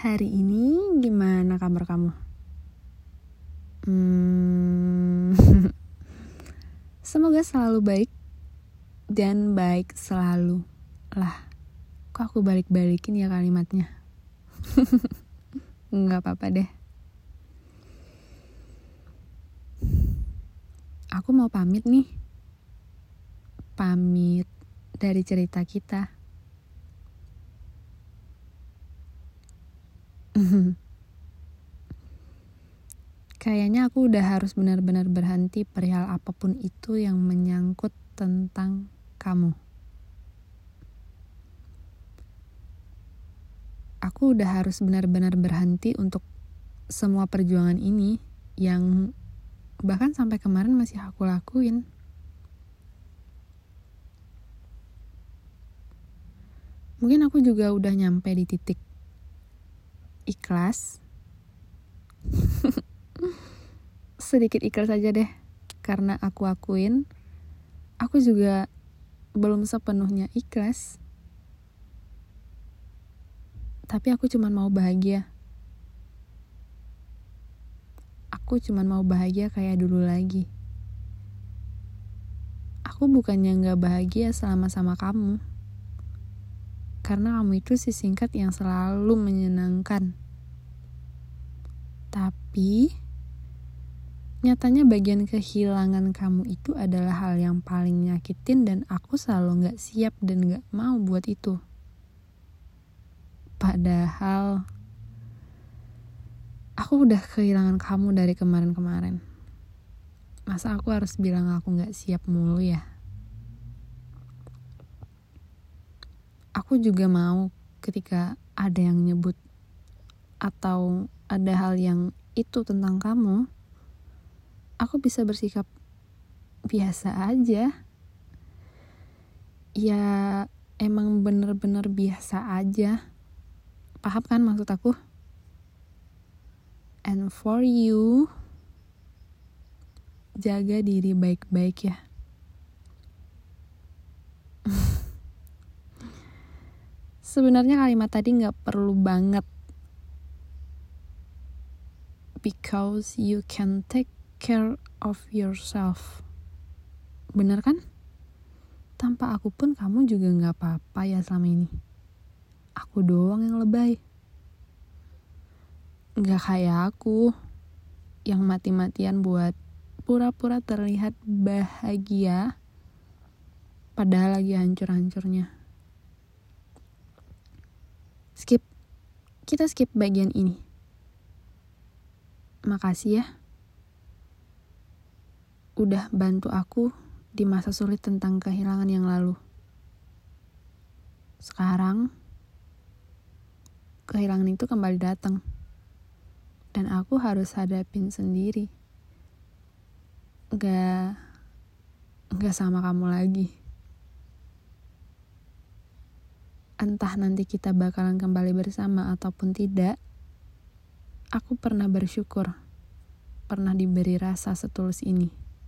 Hari ini gimana kabar kamu? Hmm, semoga selalu baik dan baik selalu. Lah, kok aku balik-balikin ya kalimatnya? Nggak apa-apa deh. Aku mau pamit nih. Pamit dari cerita kita. Kayaknya aku udah harus benar-benar berhenti perihal apa pun itu yang menyangkut tentang kamu. Aku udah harus benar-benar berhenti untuk semua perjuangan ini yang bahkan sampai kemarin masih aku lakuin. Mungkin aku juga udah nyampe di titik ikhlas. Sedikit ikhlas saja deh karena aku akuin aku juga belum sepenuhnya ikhlas. Tapi aku cuma mau bahagia. Aku cuma mau bahagia kayak dulu lagi. Aku bukannya nggak bahagia selama sama kamu karena kamu itu si singkat yang selalu menyenangkan. Tapi, nyatanya bagian kehilangan kamu itu adalah hal yang paling nyakitin dan aku selalu gak siap dan gak mau buat itu. Padahal, aku udah kehilangan kamu dari kemarin-kemarin. Masa aku harus bilang aku gak siap mulu ya? Aku juga mau ketika ada yang nyebut atau ada hal yang itu tentang kamu, aku bisa bersikap biasa aja. Ya emang bener-bener biasa aja. Paham kan maksud aku? And for you, jaga diri baik-baik ya. Sebenarnya kalimat tadi nggak perlu banget. Because you can take care of yourself. Bener kan? Tanpa aku pun kamu juga nggak apa-apa ya selama ini. Aku doang yang lebay. Nggak kayak aku yang mati-matian buat pura-pura terlihat bahagia padahal lagi hancur-hancurnya skip. Kita skip bagian ini. Makasih ya. Udah bantu aku di masa sulit tentang kehilangan yang lalu. Sekarang kehilangan itu kembali datang. Dan aku harus hadapin sendiri. Gak gak sama kamu lagi entah nanti kita bakalan kembali bersama ataupun tidak, aku pernah bersyukur, pernah diberi rasa setulus ini.